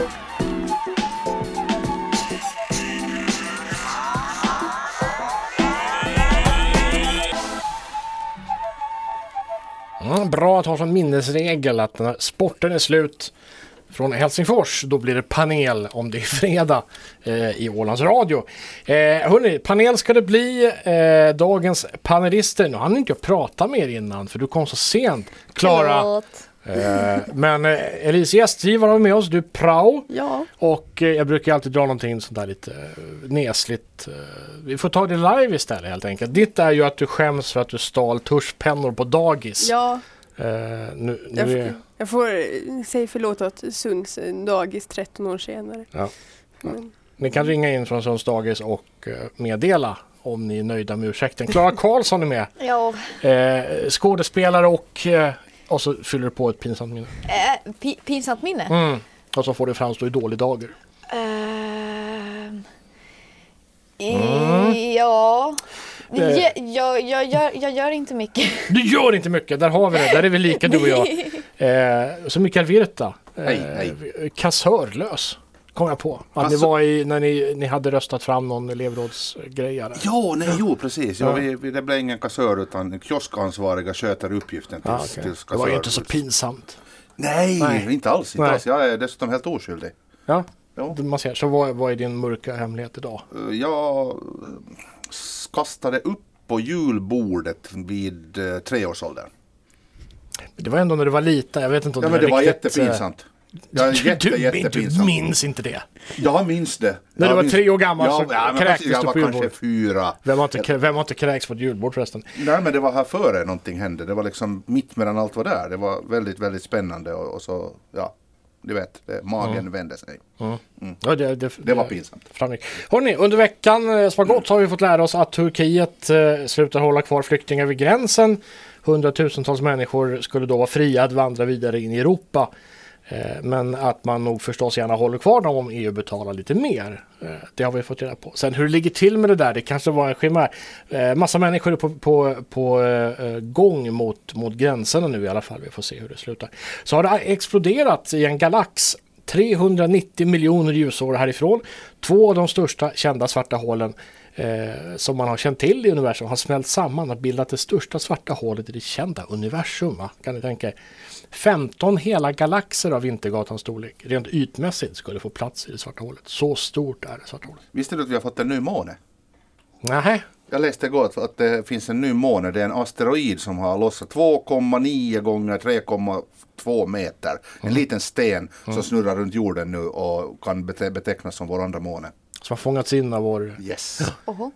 Mm, bra att ha som minnesregel att när sporten är slut från Helsingfors, då blir det panel om det är fredag eh, i Ålands Radio. Eh, hörni, panel ska det bli. Eh, dagens panelister, nu hann inte jag prata med er innan för du kom så sent. Klara, eh, men eh, Elise gästgivare var med oss, du är prao. Ja. Och eh, jag brukar alltid dra någonting sånt där lite nesligt. Vi får ta det live istället helt enkelt. Ditt är ju att du skäms för att du stal tuschpennor på dagis. Ja, Eh, nu, jag, nu är, f- jag får säga förlåt åt Sunds dagis 13 år senare. Ja. Men, ni kan ringa in från Sunds dagis och meddela om ni är nöjda med ursäkten. Klara Karlsson är med. Ja, Eh, skådespelare och, eh, och så fyller du på ett pinsamt minne. äh, pi- pinsamt minne. Mm. Och så får det framstå i dålig dager. Ehm, Mm. Ja, Eh. jag, jag, jag, gör, jag gör inte mycket. Du gör inte mycket, där har vi det. Där är vi lika du och jag. Eh, så Mikael Virta, eh, kassörlös. Kom jag på. Att ni Kassör- var i, när ni, ni hade röstat fram någon elevrådsgrej. där. Ja, nej, jo precis. Ja, Ja. vi, vi, det blev ingen kassör utan kioskansvariga sköter uppgiften till, Ja, okej. till Det var ju kassör. inte så pinsamt. Nej, Nej. inte alls. Inte Nej. alls. Jag är dessutom helt oskyldig. Ja, Ja. man ser. Så vad, vad är din mörka hemlighet idag? Jag eh, kastade upp på julbordet vid eh, treårsåldern. Det var ändå när du var liten. Jag vet inte om Ja, men det var riktigt, eh, jättepinsamt. Ja, jätte, du, du jättepinsamt. minns inte det. Jag minns det. När Jag du var minns- tre år gammal ja, så ja, kräktes Jag du var på kanske julbordet. fyra. Vem har inte, vem har inte kräkts på ett julbord förresten? Nej men det var här före någonting hände. Det var liksom mitt medan allt var där. Det var väldigt, väldigt spännande och, och så, ja. Du vet, det, magen vände sig. Ja, det, det, Det var pinsamt. framgick. Hörrni, under veckan eh, som har gått så har vi fått lära oss att Turkiet eh, slutar hålla kvar flyktingar vid gränsen. Hundratusentals människor skulle då vara fria att vandra vidare in i Europa. Eh, men att man nog förstås gärna håller kvar dem om EU betalar lite mer. Eh, det har vi fått reda på. Sen hur det ligger till med det där, det kanske var en chimär. Eh, massa människor är på, på, på gång mot, mot gränserna nu i alla fall. Vi får se hur det slutar. Så har det exploderat i en galax 390 miljoner ljusår härifrån. Två av de största kända svarta hålen eh, som man har känt till i universum har smält samman och bildat det största svarta hålet i det kända universum. Va? Kan ni tänka er? 15 hela galaxer av Vintergatans storlek rent ytmässigt skulle få plats i det svarta hålet. Så stort är det svarta hålet. Visste du att vi har fått en ny måne? Nej, Jag läste igår att- det finns en ny måne. Det är en asteroid som har lossat 2,9 gånger 3,2 meter. En liten sten som snurrar runt jorden nu och kan bete- betecknas som vår andra måne. Som har fångats in av vår... Yes. Oho.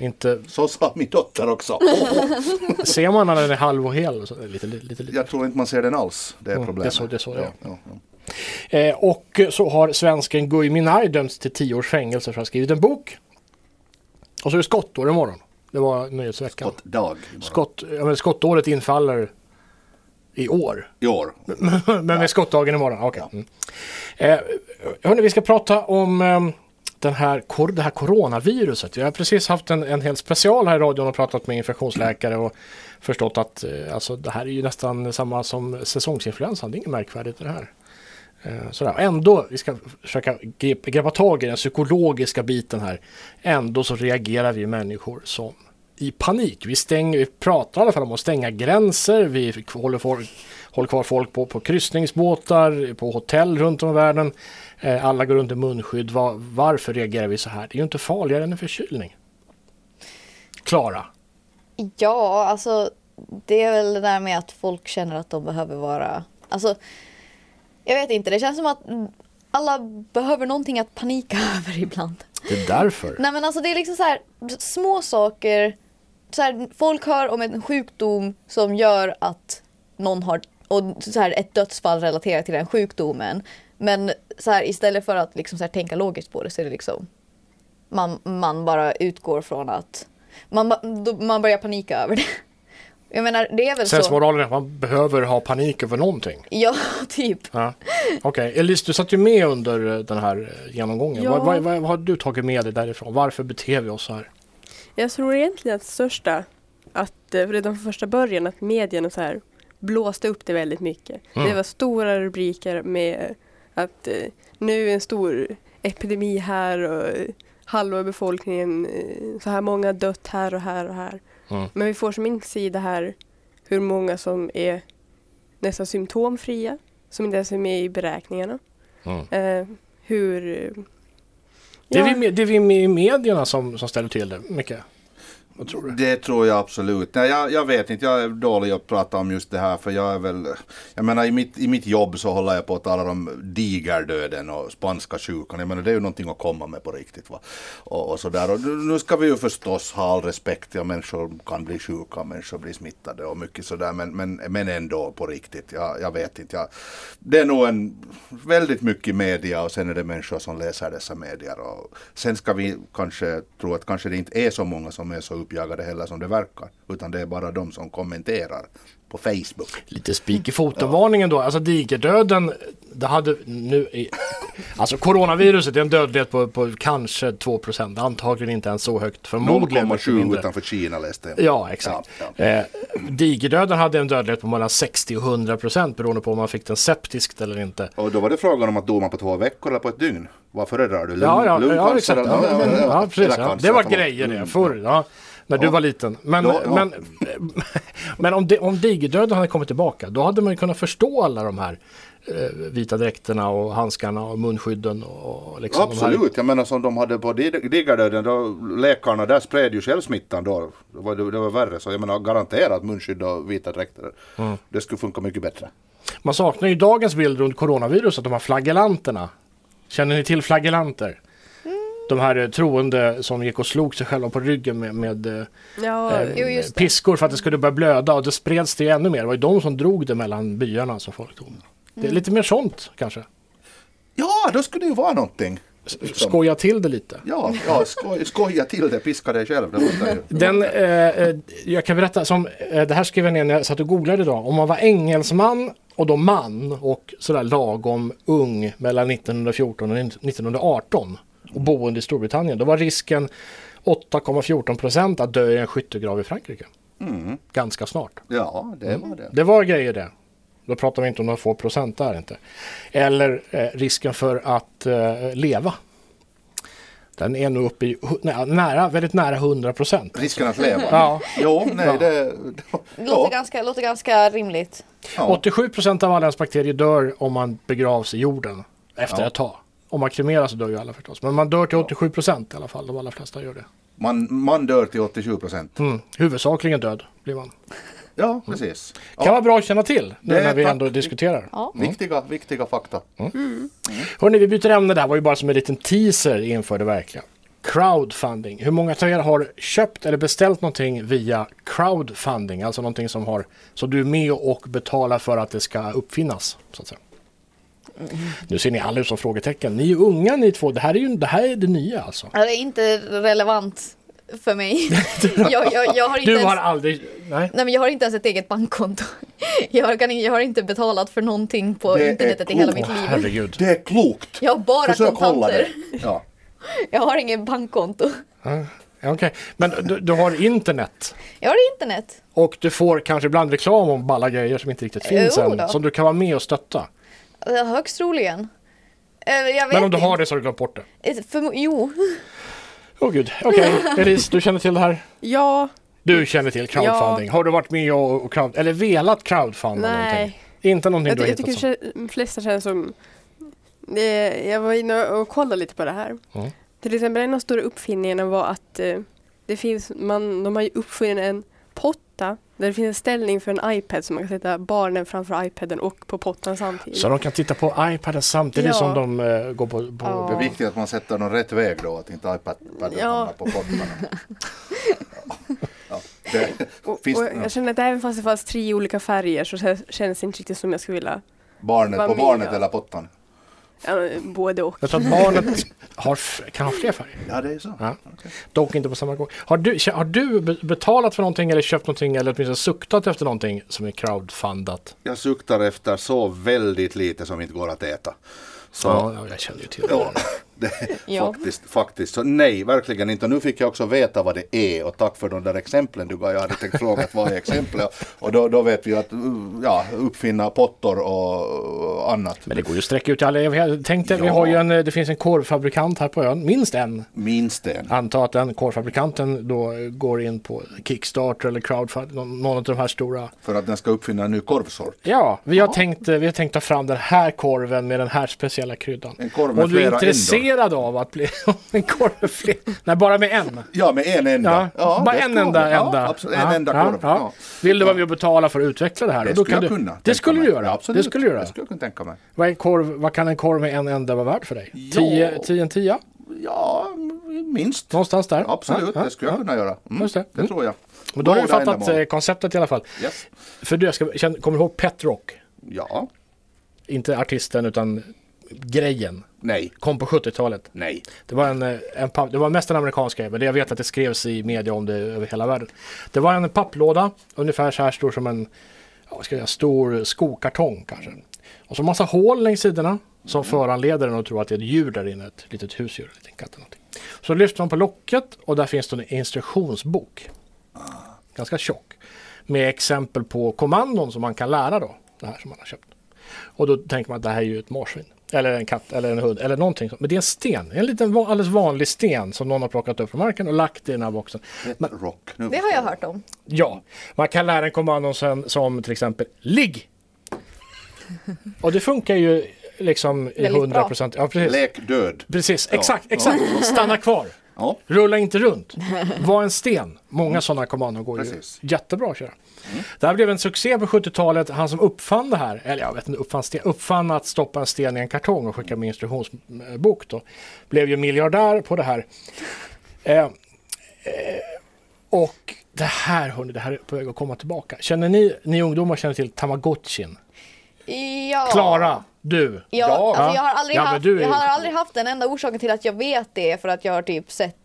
Inte, Så sa min dotter också. ser man när den är halv och hel? Så, lite, lite, lite. Jag tror inte man ser den alls. Det är Mm, problemet. det är så- det är så det är. ja, ja, ja. Eh, och så har svensken Gui Minhai dömts till 10 års fängelse för att ha skrivit en bok. Och så är det skottår imorgon. Det var nyhetsveckan. Skott dag imorgon. Skott, ja, skottåret infaller i år. I år. men med skottdagen imorgon. Okej. Mm. Eh, hörni, vi ska prata om eh, den här, det här coronaviruset. Vi har precis haft en, en hel special här i radion och pratat med infektionsläkare och förstått att eh, alltså, det här är ju nästan samma som säsongsinfluensan. Det är inget märkvärdigt det här. Eh, Sådär. Ändå, vi ska försöka grep, greppa tag i den psykologiska biten här. Ändå så reagerar vi människor som i panik. Vi, stänger, vi pratar i alla fall om att stänga gränser. Vi håller, folk, håller kvar folk på, på kryssningsbåtar, på hotell runt om i världen. Eh, alla går runt i munskydd. Va, varför reagerar vi så här? Det är ju inte farligare än en förkylning. Klara. Ja, alltså det är väl det där med att folk känner att de behöver vara... Alltså, jag vet inte, det känns som att alla behöver någonting att panika över ibland. Det är därför. Nej men alltså det är liksom så här små saker. Så här, folk hör om en sjukdom som gör att någon har och så här, ett dödsfall relaterat till den sjukdomen. Men så här, istället för att liksom så här, tänka logiskt på det så är det liksom man, man bara utgår från att man, då- man börjar panika över det. Jag menar det är väl så. Sensmoralen är att man behöver ha panik över någonting. Ja, typ. Ja. Okej, Elise du satt ju med under eh, den här eh, genomgången. Ja. Vad, vad, vad, vad har du tagit med dig därifrån? Varför beter vi oss så här? Jag tror egentligen att det största, att eh, redan från första början, att medierna så här blåste upp det väldigt mycket. Mm. Det var stora rubriker med Att eh, nu är en stor epidemi här och eh, halva befolkningen, eh, så här många dött här och här och här. Mm. Men vi får som inte sida här hur många som är nästan symptomfria, som inte ens är med i beräkningarna. Mm. Eh, hur... Det, är ja, vi, det är vi i medierna som, som ställer till det mycket. Vad tror du? Det tror jag absolut. Nej, jag, jag vet inte, jag är dålig att prata om just det här för jag är väl, jag menar i mitt, i mitt jobb så håller jag på att tala om digerdöden och spanska sjukan. Jag menar det är ju någonting att komma med på riktigt. Va? Och, och sådär. Och nu ska vi ju förstås ha all respekt, ja människor kan bli sjuka, människor blir smittade och mycket sådär men, men, men ändå på riktigt. Jag, jag vet inte. Jag, det är nog en, väldigt mycket media och sen är det människor som läser dessa medier. Och sen ska vi kanske tro att kanske det inte är så många som är så uppjagade heller som det verkar. Utan det är bara de som kommenterar på Facebook. Lite spik i foten-varningen då. Alltså digerdöden, det hade nu Alltså coronaviruset är en dödlighet på, på kanske 2% Antagligen inte ens så högt. Förmodligen mycket 0,7 mindre. utanför Kina läste jag. Ja, exakt. Ja, ja. Eh, digerdöden hade en dödlighet på mellan 60 och 100 procent beroende på om man fick den septiskt eller inte. Och då var det frågan om att doma på två veckor eller på ett dygn. Vad föredrar du? Lung, Ja, ja, ja, lungcancer exakt. Ja, ja, ja, ja, precis. Ja. cancer, Det var grejer det Mm. Förr. Ja, när du Ja. var liten. Men, Då- ja. men, men om, om digerdöden hade kommit tillbaka då hade man ju kunnat förstå alla de här eh, vita dräkterna och handskarna och munskydden. Och, liksom de här, Absolut, jag menar som de hade på dig- digardöden, då läkarna där spred ju själv smittan då. Det var, det var värre, så jag menar garanterat munskydd och vita dräkter. Mm. Det skulle funka mycket bättre. man saknar ju dagens bild runt coronaviruset, de här flagellanterna. Känner ni till flagellanter? De här eh, troende som gick och slog sig själva på ryggen med, med eh, ja, eh, Jo, piskor för att det skulle börja blöda och det spreds det ännu mer. Det var ju de som drog det mellan byarna som folk tog. Det Mm. är lite mer sånt kanske. Ja, då skulle det ju vara någonting. Liksom. Skoja till det lite. Ja, ja skoj, skoja till det, piska dig själv. Det. Den, eh, eh, jag kan berätta, som, eh, det här skrev jag ner när jag satt och googlade idag. Om man var engelsman och då man och sådär lagom ung mellan 1914 och 1918 och boende i Storbritannien. Då var risken 8,14 procent att dö i en skyttegrav i Frankrike. Mm. Ganska snart. Ja, det var det. Det var grejer det. Då pratar vi inte om några få procent där inte. Eller eh, risken för att eh, leva. Den är nog uppe i nära, väldigt nära 100 procent. Risken att leva. Ja, Jo, nej, Ja. det... Det låter, Ja, ganska, låter ganska rimligt. ja. 87 procent av alla bakterier dör om man begravs i jorden efter Ja. ett tag. Om man kremeras så dör ju alla förstås. Men man dör till 87 procent i alla fall. De allra flesta gör det. Man, man dör till 87 procent. Mm. Huvudsakligen död blir man. Ja, precis. Kan Ja, vara bra att känna till nu Det- när vi tack. ändå diskuterar. Ja. viktiga, viktiga fakta. Hörrni, vi byter ämne. Det här var ju bara som en liten teaser inför det verkliga. Crowdfunding. Hur många av er har köpt eller beställt någonting via crowdfunding? Alltså någonting som har så du är med och betalar för att det ska uppfinnas. Så att säga. Nu ser ni alla ut som frågetecken. Ni är ju unga ni två. Det här är ju det, här är det nya alltså. Det är inte relevant för mig. jag, jag, jag, har inte Du ens, har aldrig... Nej. nej, men jag har inte ens ett eget bankkonto. Jag har, kan, jag har inte betalat för någonting på Det är internetet i hela mitt liv. herregud. Det är klokt! Jag har bara Försök hålla kontanter. det. Ja. Jag har ingen bankkonto. Ja, Okej, men du, du har internet. Jag har internet. Och du får kanske ibland reklam om alla grejer som inte riktigt finns Jo än. då. Som du kan vara med och stötta. Eh, Högst troligen. Eh, Jag vet Men om du har det så har du glömt bort det. Eh, För, jo, Åh gud, okej. Elise, du känner till det här? ja, Du känner till crowdfunding. Har du varit med och, och crowd, eller velat crowdfunda någonting? nej. Inte någonting Jag, du har jag hittat tycker som? de flesta känns som... Det, jag var inne och kollade lite på det här. Mm. Till exempel en av de stora uppfinningarna var att det finns, man, de har ju uppfunnit en potta där det finns en ställning för en iPad så man kan sätta barnen framför iPaden och på pottan samtidigt. Så de kan titta på iPaden samtidigt Ja. som de eh, går på... på Ja. Det är viktigt att man sätter någon rätt väg då, att inte iPaden Ja. hamnar på pottarna. Ja. Det, och, finns, och jag känner att även fast det fanns tre olika färger så kän- känns det inte riktigt som jag skulle vilja barnet på barnet eller pottan? Ja, både och. Jag tror att barnet har, kan ha fler färger. Ja, det är så. Ja. Okej. Dock inte på samma gång. Har du, har du be- betalat för någonting eller köpt någonting eller åtminstone suktat efter någonting som är crowdfundat? Jag suktar efter så väldigt lite som inte går att äta. Så, Ja, ja, jag känner ju till det. Ja, Det, Ja. faktiskt, faktiskt. Så nej, verkligen inte. Och nu fick jag också veta vad det är och tack för de där exemplen du gav. Jag hade tänkt fråga vad är exemplet och då, då vet vi att uh, ja, uppfinna pottor och annat. Men det går ju att sträcka ut i alla evigheter. Tänk dig, vi Ja. har ju en, det finns en korvfabrikant här på ön, minst en. Minst en. Anta att den korvfabrikanten då går in på Kickstarter eller crowdfunding, någon, av de här stora. För att den ska uppfinna en ny korvsort. Ja, vi har, tänkt, eh, vi har tänkt ta fram den här korven med den här speciella kryddan. En korv med Och du är flera intresserad av att bli en korv med fler, nej bara med en. Ja, med en enda. Ja, bara det en enda. Ja, enda. absolut. Ja, En enda ja, korv. ja. Ja. Vill du vara med och betala för att utveckla det här? Det skulle kan jag du, kunna. Det skulle du göra. Ja, absolut. det skulle du göra. Det skulle jag kunna tänka mig. Vad, korv, vad kan en korv med en enda vara värd för dig? Ja. 10 10 en tia? Ja, minst. Någonstans där? Absolut, Ja, det skulle jag ja. kunna göra. Mm, Just det. det tror jag. Men då har du fattat eh, konceptet i alla fall. Yes. För du, jag ska, kommer du ihåg Pet Rock? Ja, Inte artisten utan grejen. Nej, Kom på 70-talet. nej. Det var, en, eh, en papp, det var mest en amerikansk grej, men jag vet att det skrevs i media om det över hela världen. Det var en papplåda, ungefär så här stor som en ja, ska jag säga, stor skokartong kanske. Och så massa hål längs sidorna som föranleder den att tro att det är ett djur där inne, ett litet husdjur, en liten katt eller någonting. Så lyfter man på locket och där finns det en instruktionsbok. Ganska tjock. Med exempel på kommandon som man kan lära då, det här som man har köpt. Och då tänker man att det här är ju ett marsvin. Eller en katt eller en hund eller någonting. Men det är en sten. En liten alldeles vanlig sten som någon har plockat upp från marken och lagt i den här boxen. Pet Rock. Nu Det har jag hört om. Ja, man kan lära en kommandon som, som till exempel ligg. Och det funkar ju liksom i Väldigt 100 procent. Ja, precis. Lek död. Precis, exakt, exakt. Stanna kvar. Ja, Rulla inte runt. Var en sten. Många sådana kommandon går Precis. ju jättebra att köra. Det här blev en succé på 70-talet. Han som uppfann det här, eller jag vet inte, uppfann, sten, uppfann att stoppa en sten i en kartong och skicka med instruktionsbok då. Blev ju miljardär på det här. Eh, eh, och det här, hörni, det här är på väg att komma tillbaka. Känner ni, ni ungdomar känner till Tamagotchin? Ja. Klara, du? Ja, alltså jag har aldrig, Ja, haft, du är- jag har aldrig haft den enda orsaken till att jag vet det är för att jag har typ sett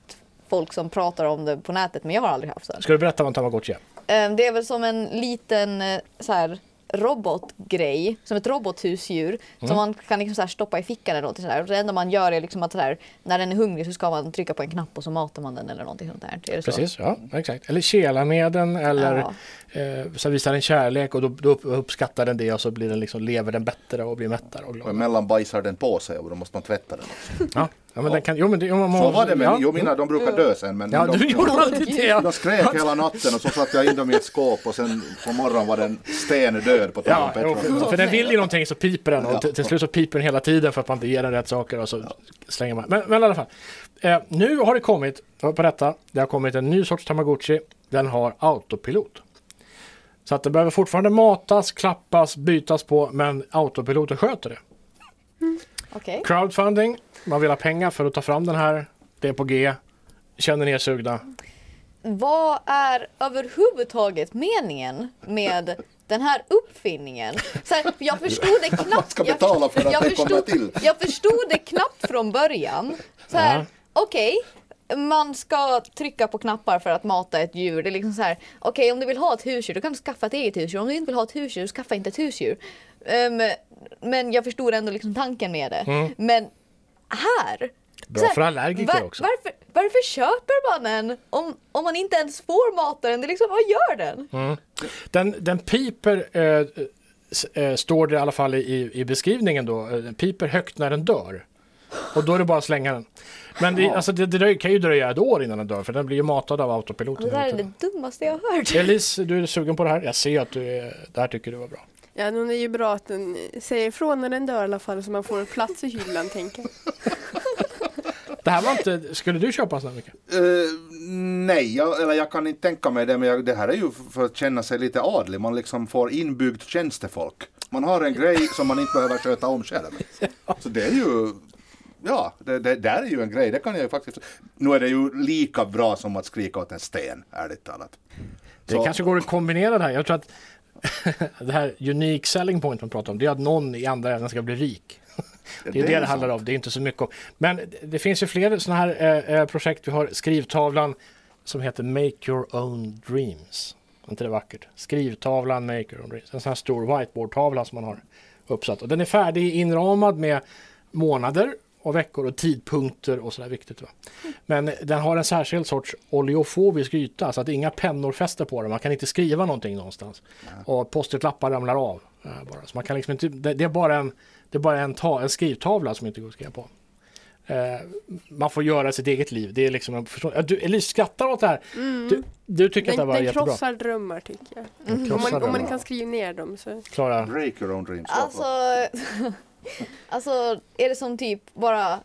folk som pratar om det på nätet men jag har aldrig haft den. Ska du berätta vad en Tamagotchi är? Det är väl som en liten eh, så här robotgrej, som ett robothusdjur Mm. som man kan liksom så här stoppa i fickan eller någonting sådär. Och Det enda man gör är liksom att så här, när den är hungrig så ska man trycka på en knapp och så matar man den eller någonting sånt där. Är det så? Precis, ja exakt. Eller kela med den eller Ja. eh, så visar den kärlek och då, då uppskattar den det och så blir den liksom, lever den bättre och blir mättare och och glad. emellan bajsar den på sig och då måste man tvätta den också. Ja, ja men den kan, jo men det, man, Så var det med, ja. jo mina de brukar dö sen men Ja, de, du gjorde alltid det. de skrek hela natten och så satte jag in dem i ett skåp och sen på morgonen var den stendöd på om Ja, jo, för, för den vill ju någonting så piper den och Ja. till, till slut så piper den hela tiden för att man inte ger den rätt saker och så slänger man. Men, men i alla fall. Eh, nu har det kommit, på detta, det har kommit en ny sorts Tamagotchi. Den har autopilot. Så att det behöver fortfarande matas, klappas, bytas på men autopiloten sköter det. Okej. Crowdfunding, man vill ha pengar för att ta fram den här. Det är på G. Känner ni er sugna? Vad är överhuvudtaget meningen med den här uppfinningen? Så här, jag förstod det knappt. ska jag betala för att jag förstod, till. Jag förstod det knappt från början. Så här, Ja. okej. Man ska trycka på knappar för att mata ett djur. Det är liksom så här, okej om du vill ha ett husdjur då kan du skaffa ett eget husdjur. Om du inte vill ha ett husdjur, skaffa inte ett husdjur. Ehm, men jag förstod ändå liksom tanken med det. Men här Mm. Bra här, för allergiker också. Varför, varför köper man den om, om man inte ens får mata den? Det är liksom, vad gör den? Mm. Den, den piper, eh, eh, står det i alla fall i, i beskrivningen då, eh, den piper högt när den dör. Och då är det bara att slänga den. Men det, alltså det, det kan ju dröja ett år innan den dör för den blir ju matad av autopiloten. Det där är det dummaste jag har hört. Elise, du är sugen på det här? Jag ser att du är, det här tycker du var bra. Ja, men det är ju bra att den säger ifrån när den dör i alla fall så man får plats i hyllan tänker jag. Det här var inte, skulle du köpa en sån här mycket? Eh, nej, jag, eller jag kan inte tänka mig det men jag, det här är ju för att känna sig lite adlig. Man liksom får inbyggt tjänstefolk. Man har en grej som man inte behöver sköta om själv. Så det är ju Ja, det, det där är ju en grej. Det kan jag ju faktiskt. Nu är det ju lika bra som att skrika åt en sten, ärligt talat. Det Så- kanske går att kombinera det här. Jag tror att det här unique selling point man pratar om, det är att någon i andra änden ska bli rik. Det är det det, är handlar om, det är inte så mycket om. Men det- det finns ju fler sådana här eh, eh, projekt. Vi har skrivtavlan som heter Make Your Own Dreams. Är inte det vackert? Skrivtavlan Make Your Own Dreams. En sån här stor whiteboardtavla som man har uppsatt. Och den är färdig inramad med månader och veckor och tidpunkter och sådär viktigt. Va? Men den har en särskild sorts oleofobisk yta så att inga pennor fäster på den. Man kan inte skriva någonting någonstans. Och post-it-lappar ramlar av. eh, bara. Så man kan liksom inte, det, är bara, en, det är bara en, ta, en skrivtavla som inte går att skriva på. Eh, man får göra sitt eget liv. Det är liksom en person, du, Elise skrattar åt det här. Du, du tycker att det Den, var den jättebra. krossar drömmar tycker jag. Den Om man, om man kan skriva ner dem så. Klara, Break your own dreams. Alltså, alltså är det som typ bara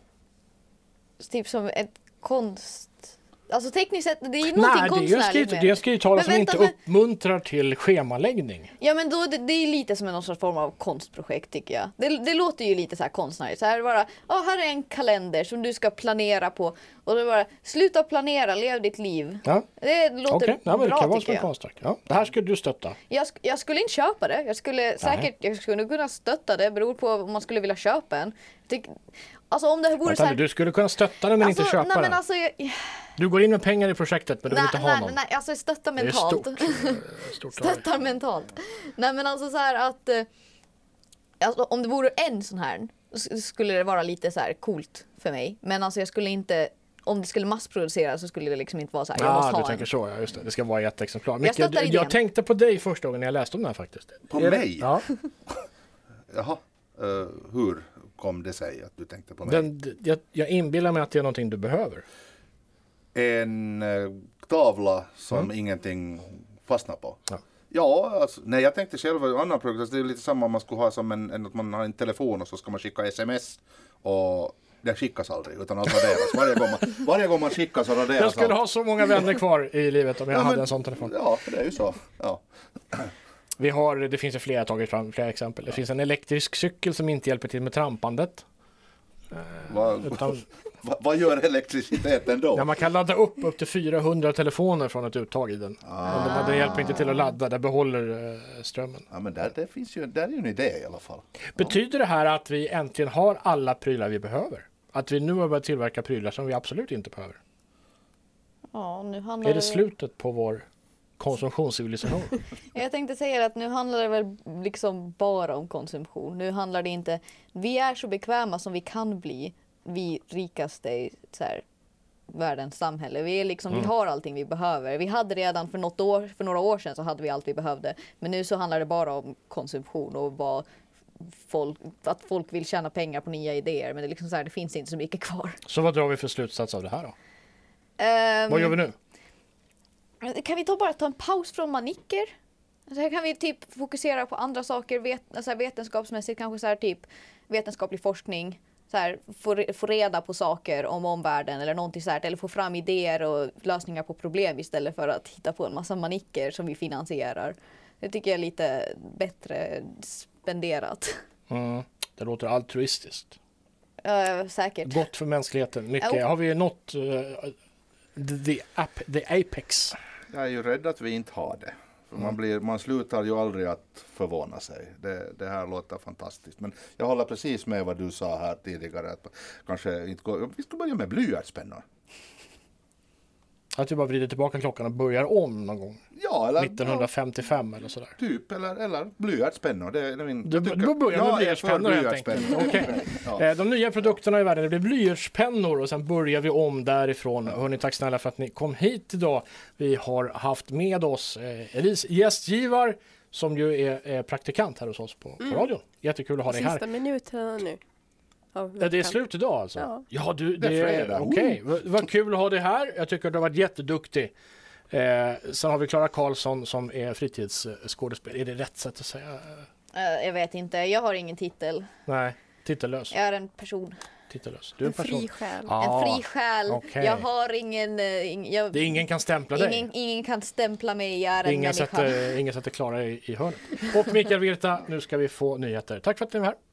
typ som ett konst... Alltså tekniskt sett, det är ju någonting Nej, det är konstnärligt med det är en skrivtavla Men som vänta, inte men- uppmuntrar till schemaläggning. Ja men då, det, det är lite som en sorts form av konstprojekt tycker jag. Det, det låter ju lite så här konstnärligt. Så här bara, ja här är en kalender som du ska planera på. Och är bara, sluta planera, lev ditt liv. Ja, Det låter Okej, ja, men det bra kan vara tycker jag. konstverk. Ja, det här skulle du stötta. jag. Jag skulle inte köpa det. Jag skulle säkert, jag skulle kunna stötta det. Beror på om man skulle vilja köpa en. Tyck- Alltså om det vore så Vänta, här... nu, du skulle kunna stötta den men alltså, inte köpa nej, den. men alltså, jag, Du går in med pengar i projektet men du vill nej, inte ha nej, någon. nej, alltså stötta det är mentalt. stort. Stöttar mentalt. Nej men alltså så här att eh, alltså, om det vore en sån här s- skulle det vara lite så här coolt för mig. Men alltså jag skulle inte om det skulle massproduceras så skulle det liksom inte vara så här. Jag Ja, måste du ha tänker en. så. Ja, just det. det ska vara ett exemplar. Jag Micke, jag idén. tänkte på dig första gången jag läste om den här faktiskt. På mig? Ja. Jaha, eh, hur kom det sig att du tänkte på mig? Den, jag, jag inbillar mig att det är någonting du behöver. En eh, tavla som ingenting fastnar på. Ja. Ja, alltså, nej jag tänkte själv en annan produkt. Alltså, det är lite samma om man skulle ha som en, en, att man har en telefon och så ska man skicka sms. Och det skickas aldrig utan allt raderas. Varje gång man, varje gång man skickar så raderas Jag skulle allt. ha så många vänner kvar i livet om jag Ja, hade men- en sån telefon. Ja, det är ju så. Ja. Vi har, det finns ju flera, tagit fram flera exempel. Det finns en elektrisk cykel som inte hjälper till med trampandet. Vad, Utan, vad, vad gör elektriciteten då? ja, man kan ladda upp upp till 400 telefoner från ett uttag i den. Ah. Men den, den hjälper inte till att ladda, det behåller eh, strömmen. Ja, men där, det finns ju, där är ju en idé i alla fall. Betyder det här att vi äntligen har alla prylar vi behöver? Att vi nu har börjat tillverka prylar som vi absolut inte behöver? Ja, nu handlar Är det slutet på vår konsumtionscivilisation? Jag tänkte säga att nu handlar det väl liksom bara om konsumtion. Nu handlar det inte... Vi är så bekväma som vi kan bli. Vi rikaste i så här, världens samhälle. Vi, är liksom, vi har allting vi behöver. Vi hade redan för, något år, för några år sedan så hade vi allt vi behövde. Men nu så handlar det bara om konsumtion och vad folk, att folk vill tjäna pengar på nya idéer. Men det, är liksom så här, det finns inte så mycket kvar. Så vad drar vi för slutsats av det här då? Ehm, Vad gör vi nu? Kan vi ta bara ta en paus från manicker? Så här kan vi typ fokusera på andra saker vet, så här vetenskapsmässigt, kanske så här typ vetenskaplig forskning. Så här, få, få reda på saker om omvärlden eller någonting så här, eller få fram idéer och lösningar på problem istället för att hitta på en massa manicker som vi finansierar. Det tycker jag är lite bättre spenderat. Mm, det låter altruistiskt. Uh, säkert. Gott för mänskligheten. Mycket. Jo. Har vi nått uh, the, ap, the apex? Jag är ju rädd att vi inte har det. För man, blir, man slutar ju aldrig att förvåna sig. Det, det här låter fantastiskt. Men jag håller precis med vad du sa här tidigare. Att kanske inte gå, vi ska börja med blyertspennor. Att vi bara vrider tillbaka klockan och börjar om någon gång. Ja, eller 1955 eller sådär. ja, typ. Eller, eller blyertspennor. Det, är min, Du, jag tycker- du börjar med Ja, blyertspennor helt enkelt. Okej. Ja. Eh, De nya produkterna i världen, det blir blyertspennor och sen börjar vi om därifrån. Hörni, tack snälla för att ni kom hit idag. Vi har haft med oss eh, Elise gästgivar som ju är, är praktikant här hos oss på, på radion. Jättekul att ha dig Sista här. minuterna nu. Ja, det är slut idag alltså? Ja. Ja, du, Det det är fredag. okej. Vad vad kul att ha dig här. Jag tycker att du har varit jätteduktig. Eh, sen har vi Klara Karlsson som är fritidsskådespelare. Är det rätt sätt att säga? Eh, jag vet inte, jag har ingen titel. Nej, titellös. Jag är en person. titellös. Du är en En person. fri själ. Ja. en fri själ. okej. Jag har ingen... eh, ing- jag, Det är ingen kan stämpla dig. ingen, ingen kan stämpla mig, jag är en Ingen människa. sätter, ingen sätter Klara i, i hörnet. Och Mikael Virta, nu ska vi få nyheter. Tack för att ni var här.